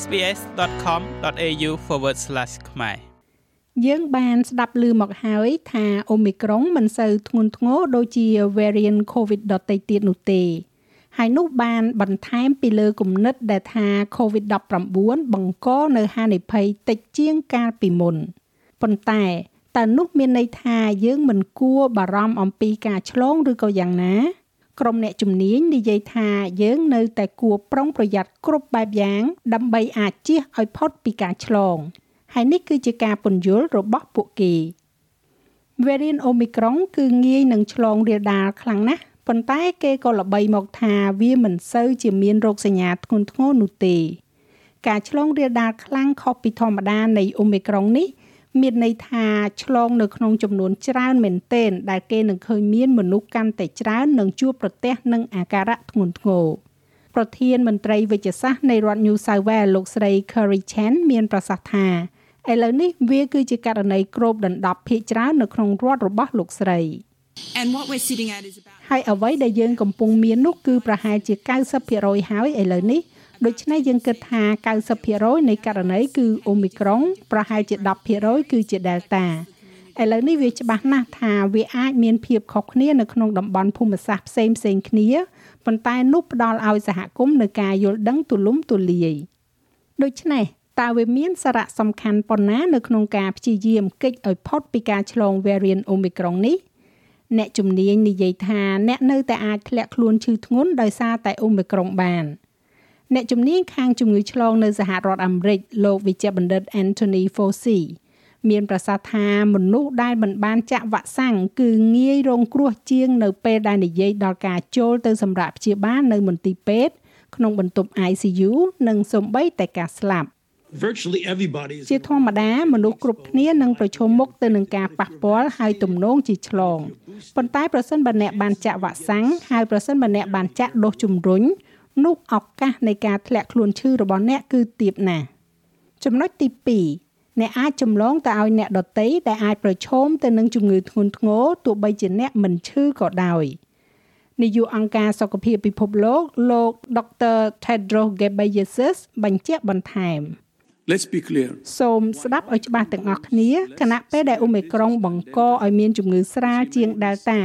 sbs.com.au/ ខ្មែរយើងបានស្ដាប់ឮមកហើយថា Omicron មិនសូវធ្ងន់ធ្ងរដូចជា variant COVID ដទៃទៀតនោះទេហើយនោះបានបន្ថែមពីលើគំនិតដែលថា COVID-19 បង្កនៅហានិភ័យតិចជាងកាលពីមុនប៉ុន្តែតើនោះមានន័យថាយើងមិនគួរបារម្ភអំពីការឆ្លងឬក៏យ៉ាងណា ក្រុមអ្នកជំនាញនិយាយថាយើងនៅតែគួរប្រុងប្រយ័ត្នគ្រប់បែបយ៉ាង ដើម្បីអាចជៀសឲ្យផុតពីការឆ្លងហើយនេះគឺជាការពន្យល់របស់ពួកគេ Variant Omicron គឺងាយនឹងឆ្លងរាលដាលខ្លាំងណាស់ប៉ុន្តែគេក៏ល្បីមកថាវាមិនសូវជាមានរោគសញ្ញាធ្ងន់ធ្ងរនោះទេ ការឆ្លងរាលដាលខ្លាំងខុសពីធម្មតានៃ Omicron នេះ មានន័យថាឆ្លងនៅក្នុងចំនួនច្រើនមែនទែនដែលគេនឹងឃើញមានមនុស្សកាន់តែច្រើននឹងជួបប្រទះនឹងអាការៈធ្ងន់ធ្ងរប្រធានមន្ត្រីវិទ្យាសាស្ត្រនៃរដ្ឋ New South Wales លោកស្រី Curry Chen មានប្រសាសន៍ថាឥឡូវនេះវាគឺជាករណីគ្របដណ្ដប់ភាគច្រើននៅក្នុងរដ្ឋរបស់លោកស្រី And what we're sitting at is about ហើយអ្វីដែលយើងកំពុងមាននោះគឺប្រហែលជា90%ហើយឥឡូវនេះ ដូច្នេះយើងគិតថា90%នៃករណីគឺ Omicron ប្រហែលជា10%គឺជា Delta ឥឡូវនេះវាច្បាស់ណាស់ថាវាអាចមានភាពខុសគ្នានៅក្នុងតំបន់ភូមិសាស្ត្រផ្សេងផ្សេងគ្នាប៉ុន្តែនោះផ្ដល់ឲ្យសហគមន៍នៅការយល់ដឹងទូលំទូលាយដូច្នេះតើវាមានសារៈសំខាន់ប៉ុណ្ណានៅក្នុងការព្យាយាមគេចឲ្យផុតពីការឆ្លង variant Omicron នេះអ្នកជំនាញនិយាយថាអ្នកនៅតែអាចធ្លាក់ខ្លួនឈឺធ្ងន់ដោយសារតែ Omicron បាន អ្នកជំនាញខាងជំងឺឆ្លងនៅសហរដ្ឋអាមេរិកលោកវិជ្ជបណ្ឌិត Anthony Fauci មានប្រសាសន៍ថាមនុស្សដែលមិនបានចាក់វ៉ាក់សាំងគឺងាយរងគ្រោះជាងនៅពេលដែលនិយាយដល់ការចូលទៅសម្រាប់ព្យាបាលនៅមន្ទីរពេទ្យក្នុងបន្ទប់ ICU និងសូម្បីតែការស្លាប់ virtually everybody is ជាធម្មតាមនុស្សគ្រប់គ្នានឹងប្រឈមមុខទៅនឹងការប៉ះពាល់ហើយទំនងជាឆ្លងប៉ុន្តែប្រសិនបើអ្នកបានចាក់វ៉ាក់សាំងហើយប្រសិនបើអ្នកបានចាក់ដូសជំរុញ នោះឱកាសនៃការធ្លាក់ខ្លួនឈឺរបស់អ្នកគឺទាបណាស់ចំណុចទី2អ្នកអាចចម្លងទៅឲ្យអ្នកដទៃដែលអាចប្រឈមទៅនឹងជំងឺធ្ងន់ធ្ងរទោះបីជាអ្នកមិនឈឺក៏ដោយនាយកអង្គការសុខភាពពិភពលោកលោក Dr. Tedros Ghebreyesus បញ្ជាក់បន្ថែម let's be clear សូមស្ដាប់ឲ្យច្បាស់ទាំងអស់គ្នាគណៈពេលដែលអូមីក្រុងបង្កឲ្យមានជំងឺស្រាលជាង Delta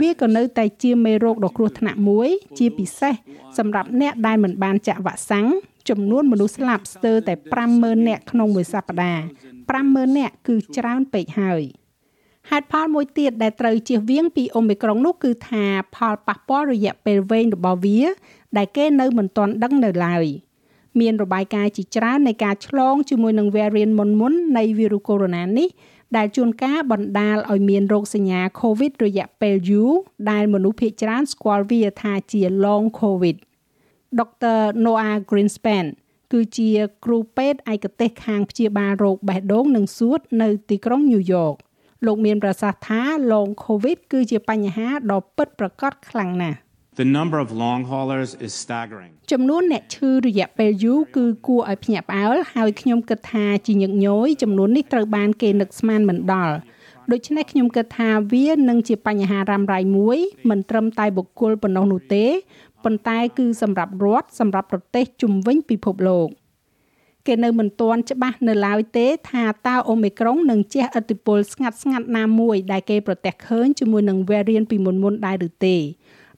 វាក៏នៅតែជាមេរោគដ៏គ្រោះថ្នាក់មួយ ជាពិសេសសម្រាប់អ្នកដែលមិនបានចាក់វ៉ាក់សាំងចំនួនមនុស្សស្លាប់ស្ទើរតែ50000នាក់ក្នុងមួយសប្តាហ៍50000នាក់គឺច្រើនពេកហើយហេតុផលមួយទៀតដែលត្រូវជៀសវាងពីអូមីក្រុងនោះគឺថាផលប៉ះពាល់រយៈពេលវែងរបស់វា ដែលគេនៅមិនទាន់ដឹងនៅឡើយ។ មានរបាយការណ៍ជាច្រើននៃការឆ្លងជាមួយនឹង variant មុនមុននៃវីរុសកូវីដ -19 នេះដែលជួនកាលបណ្ដាលឲ្យមានរោគសញ្ញា COVID រយៈពេលយូរដែលមនុស្សភាគច្រើនស្គាល់វាថាជា long COVID ដុកទ័រ Noah Greenspan គឺជាគ្រូពេទ្យឯកទេសខាងព្យាបាលរោគបេះដូងនិងសួតនៅទីក្រុងញូវយ៉កលោកមានប្រសាសន៍ថា long covid គឺជាបញ្ហាដ៏ពិតប្រាកដខ្លាំងណាស់ The number of long haulers is staggering. ចំនួនអ្នកឈឺរយៈពេលយូរគឺគួរឲ្យភ្ញាក់ផ្អើលហើយខ្ញុំគិតថាជាញឹកញយចំនួននេះត្រូវបានគេនឹកស្មានមិនដល់ដូច្នេះខ្ញុំគិតថាវានឹងជាបញ្ហារ៉ាំរ៉ៃមួយមិនត្រឹមតែបុគ្គលប៉ុណ្ណោះនោះទេប៉ុន្តែគឺសម្រាប់រដ្ឋសម្រាប់ប្រទេសជុំវិញពិភពលោកគេនៅមិនទាន់ច្បាស់នៅឡើយទេថាតើអូមីក្រុងនឹងជះឥទ្ធិពលស្ងាត់ស្ងាត់ណាមួយដែលគេប្រទះឃើញជាមួយនឹង variant ពីមុនមុនដែរឬទេ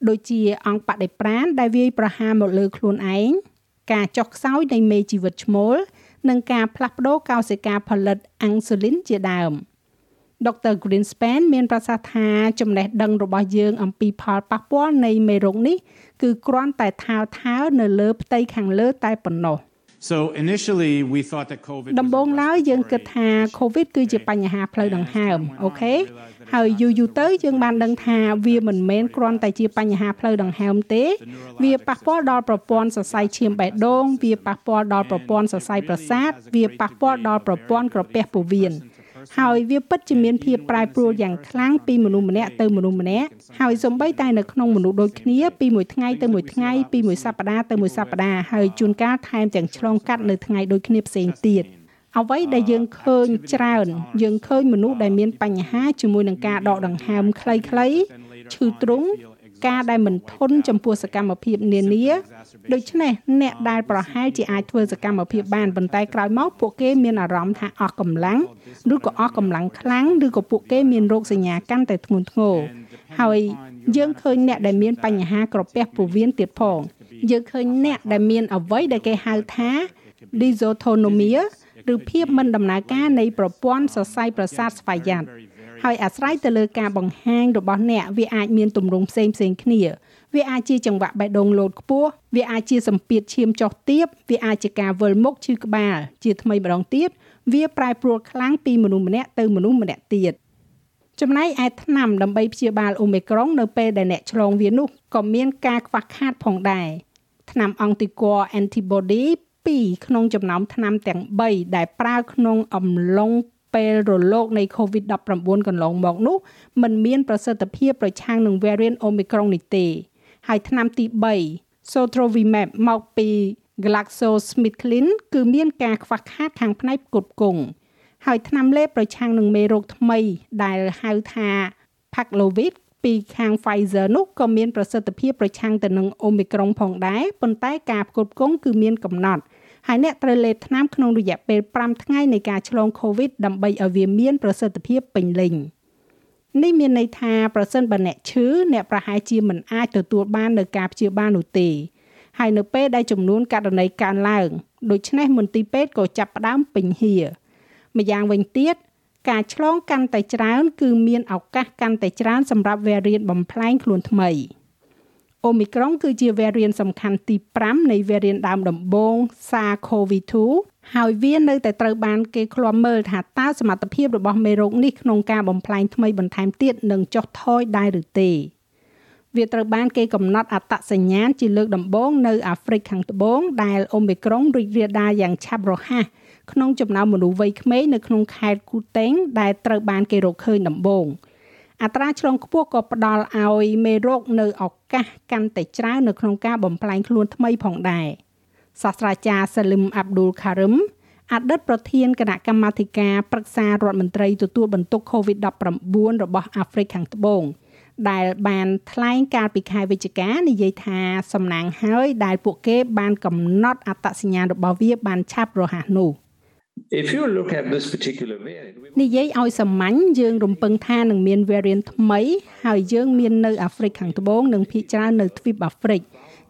ដូចជាអង្គបដិប្រាណដែលវាយប្រហារមកលើខ្លួនឯងការចុះខ្សោយនៃមេជីវិតឈ្មោលនិងការផ្លាស់ប្ដូរកោសិកាផលិតអាំងស៊ូលីនជាដើមដុកទ័រ Greenspan មានប្រសាសន៍ថាចំណេះដឹងរបស់យើងអំពីផលប៉ះពាល់នៃមេរោគនេះគឺគ្រាន់តែថោថៅនៅលើផ្ទៃខាងលើតែប៉ុណ្ណោះ So initially we thought that COVID ដំបូងឡើយយើងគិតថា COVID គឺជាបញ្ហាផ្លូវដង្ហើមអូខេហើយយូរយូរទៅយើងបានដឹងថាវាមិនមែនគ្រាន់តែជាបញ្ហាផ្លូវដង្ហើមទេ វាប៉ះពាល់ដល់ប្រព័ន្ធសរសៃឈាមបេះដូង វាប៉ះពាល់ដល់ប្រព័ន្ធសរសៃប្រសាទវាប៉ះពាល់ដល់ប្រព័ន្ធក្រពះពោះវៀន ហើយវាពិតជាមានភាពប្រែប្រួលយ៉ាងខ្លាំងពីមនុស្សម្នាក់ទៅមនុស្សម្នាក់ហើយសំបីតែនៅក្នុងមនុស្សដូចគ្នាពីមួយថ្ងៃទៅមួយថ្ងៃពីមួយសប្តាហ៍ទៅមួយសប្តាហ៍ហើយជួនកាលថែមទាំងឆ្លងកាត់នៅថ្ងៃដូចគ្នាផ្សេងទៀតអ្វីដែលយើងឃើញច្រើន យើងឃើញមនុស្សដែលមានបញ្ហាជាមួយនឹងការដកដង្ហើមខ្លីៗឈឺទ្រូង ការដែលមិនធន់ចំពោះសកម្មភាពនានាដូច្នេះអ្នកដែលប្រហែលជាអាចធ្វើសកម្មភាពបានប៉ុន្តែក្រោយមកពួកគេមានអារម្មណ៍ថាអស់កម្លាំងឬក៏អស់កម្លាំងខ្លាំងឬក៏ពួកគេមានរោគសញ្ញាកាន់តែធ្ងន់ធ្ងរហើយយើងឃើញអ្នកដែលមានបញ្ហាក្រពះពោះវៀនទៀតផងយើងឃើញអ្នកដែលមានអ្វីដែលគេហៅថា dysautonomia ឬភាពមិនដំណើរការនៃប្រព័ន្ធសរសៃប្រសាទស្វយ័ត ហើយអាស្រ័យទៅលើការបង្ហាញរបស់អ្នកវាអាចមានទម្រង់ផ្សេងផ្សេងគ្នាវាអាចជាចង្វាក់បេះដូងលោតខ្ពស់វាអាចជាសម្ពាធឈាមចុះទាបវាអាចជាការវិលមុខឈឺក្បាល ជាថ្មីម្ដងទៀតវាប្រែប្រួលខ្លាំងពីមនុស្សម្នាក់ទៅមនុស្សម្នាក់ទៀតចំណែកឯថ្នាំដើម្បីព្យាបាលអូមីក្រុង នៅពេលដែលអ្នកឆ្លងវានោះក៏មានការខ្វះខាតផងដែរថ្នាំអង់ទីគ័រ antibody 2ក្នុងចំណោមថ្នាំទាំង3ដែលប្រើក្នុងអំឡុង ពេលរលកនៃ COVID-19 កន្លងមកនោះมันមានប្រសិទ្ធភាពប្រឆាំងនឹង variant Omicron នេះទេ ហើយថ្នាំទី3 Sotrovimab មកពី GlaxoSmithKline គឺមានការខ្វះខាតខាងផ្នែកផ្គត់ផ្គង់ហើយថ្នាំលេបប្រឆាំងនឹងមេរោគថ្មី ដែលហៅថា Paxlovid ពីខាង Pfizer នោះក៏មានប្រសិទ្ធភាពប្រឆាំងទៅនឹង Omicron ផងដែរប៉ុន្តែការផ្គត់ផ្គង់គឺមានកំណត់ ហើយអ្នកត្រូវលេបថ្នាំក្នុងរយៈពេល5ថ្ងៃនៃការឆ្លង COVID ដើម្បីឲ្យវាមានប្រសិទ្ធភាពពេញលេញនេះមានន័យថាប្រសិនបើអ្នកឈឺអ្នកប្រហែលជាមិនអាចទទួលបាននៅការព្យាបាលនោះទេហើយនៅពេលដែលចំនួនករណីកើនឡើងដូច្នេះមន្ទីរពេទ្យក៏ចាប់ផ្ដើមពេញហៀម្យ៉ាងវិញទៀតការឆ្លងកាន់តែច្រើន គឺមានឱកាសកាន់តែច្រើនសម្រាប់ variant បំផ្លែងខ្លួនថ្មី Omicron គឺជា variant សំខាន់ទី5នៃ variant ដើមដំបូង SARS-CoV-2 ហើយវានៅតែត្រូវបានគេឃ្លាំមើលថាតើសមត្ថភាពរបស់មេរោគនេះក្នុងការបំផ្លែងថ្មីបន្ថែមទៀតនឹងចុះថយដែរឬទេវាត្រូវបានគេកំណត់អត្តសញ្ញាណជាលើកដំបូងនៅអាហ្វ្រិកខាងត្បូងដែល Omicron រីករាលដាលយ៉ាងឆាប់រហ័សក្នុងចំណោមមនុស្សវ័យក្មេងនៅក្នុងខេត្តគូតេងដែលត្រូវបានគេរកឃើញដំបូង អត្រាឆ្លងខ្ពស់ក៏ផ្ដល់ឲ្យមេរោគនៅឱកាសកាន់តែច្រើននៅក្នុងការបំផ្លែងខ្លួនថ្មីផងដែរសាស្ត្រាចារ្យសាលឹមអាប់ឌុលខារឹមអតីតប្រធានគណៈកម្មាធិការប្រឹក្សារដ្ឋមន្ត្រីទទួលបន្ទុក COVID-19 របស់អាហ្វ្រិកខាងត្បូងដែលបានថ្លែងកាលពីខែវិច្ឆិកានិយាយថាសំណាងហើយដែលពួកគេបានកំណត់អត្តសញ្ញាណរបស់វាបានឆាប់រហ័សនោះ។ If you look at this particular variant និយាយឲ្យសាមញ្ញយើងរំពឹងថានឹងមាន variant ថ្មី ហើយយើងមាននៅអាហ្វ្រិកខាងត្បូងនិងភាគច្រើននៅទ្វីបអាហ្វ្រិក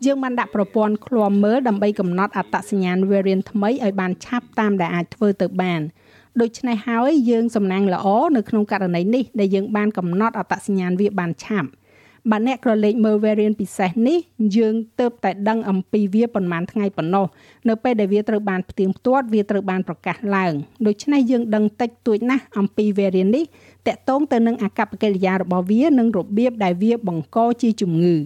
យើងបានដាក់ប្រព័ន្ធឃ្លាំមើលដើម្បីកំណត់អត្តសញ្ញាណ variant ថ្មីឲ្យបានឆាប់តាមដែលអាចធ្វើទៅបានដូច្នេះហើយយើងសំណាងល្អនៅក្នុងករណីនេះដែលយើងបានកំណត់អត្តសញ្ញាណវាបានឆាប់ បើអ្នកក្រឡេកមើល variant ពិសេសនេះយើងទៅតែដឹងអំពីវាប៉ុន្មានថ្ងៃប៉ុណ្ណោះនៅពេលដែលវាត្រូវបានផ្ទៀងផ្ទាត់វាត្រូវបានប្រកាសឡើងដូច្នេះយើងដឹងតិចតួចណាស់អំពី variant នេះតកតងទៅនឹងអាកប្បកិរិយារបស់វានិងរបៀបដែលវាបង្កជាជំងឺ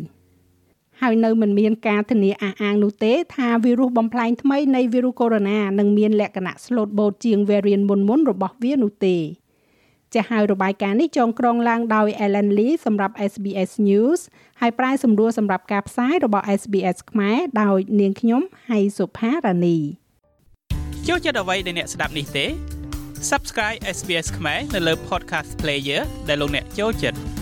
ហើយនៅមិនមានការធានាអះអាងនោះទេថាវីរុសបំផ្លែងថ្មីនៃវីរុសកូវីដ -19 នឹងមានលក្ខណៈ slot boat ជាង variant មុនមុនរបស់វានោះទេ ចាស់ហើយរបាយការណ៍នេះចងក្រងឡើងដោយ Ellen Lee សម្រាប់ SBS News ហើយប្រាយសម្រួលសម្រាប់ការផ្សាយរបស់ SBS ខ្មែរដោយនាងខ្ញុំហៃសុផារ៉ានីចូលចិត្តអ្វីដែលអ្នកស្ដាប់នេះទេ Subscribe SBS ខ្មែរនៅលើ Podcast Player ដែលលោកអ្នកចូលចិត្ត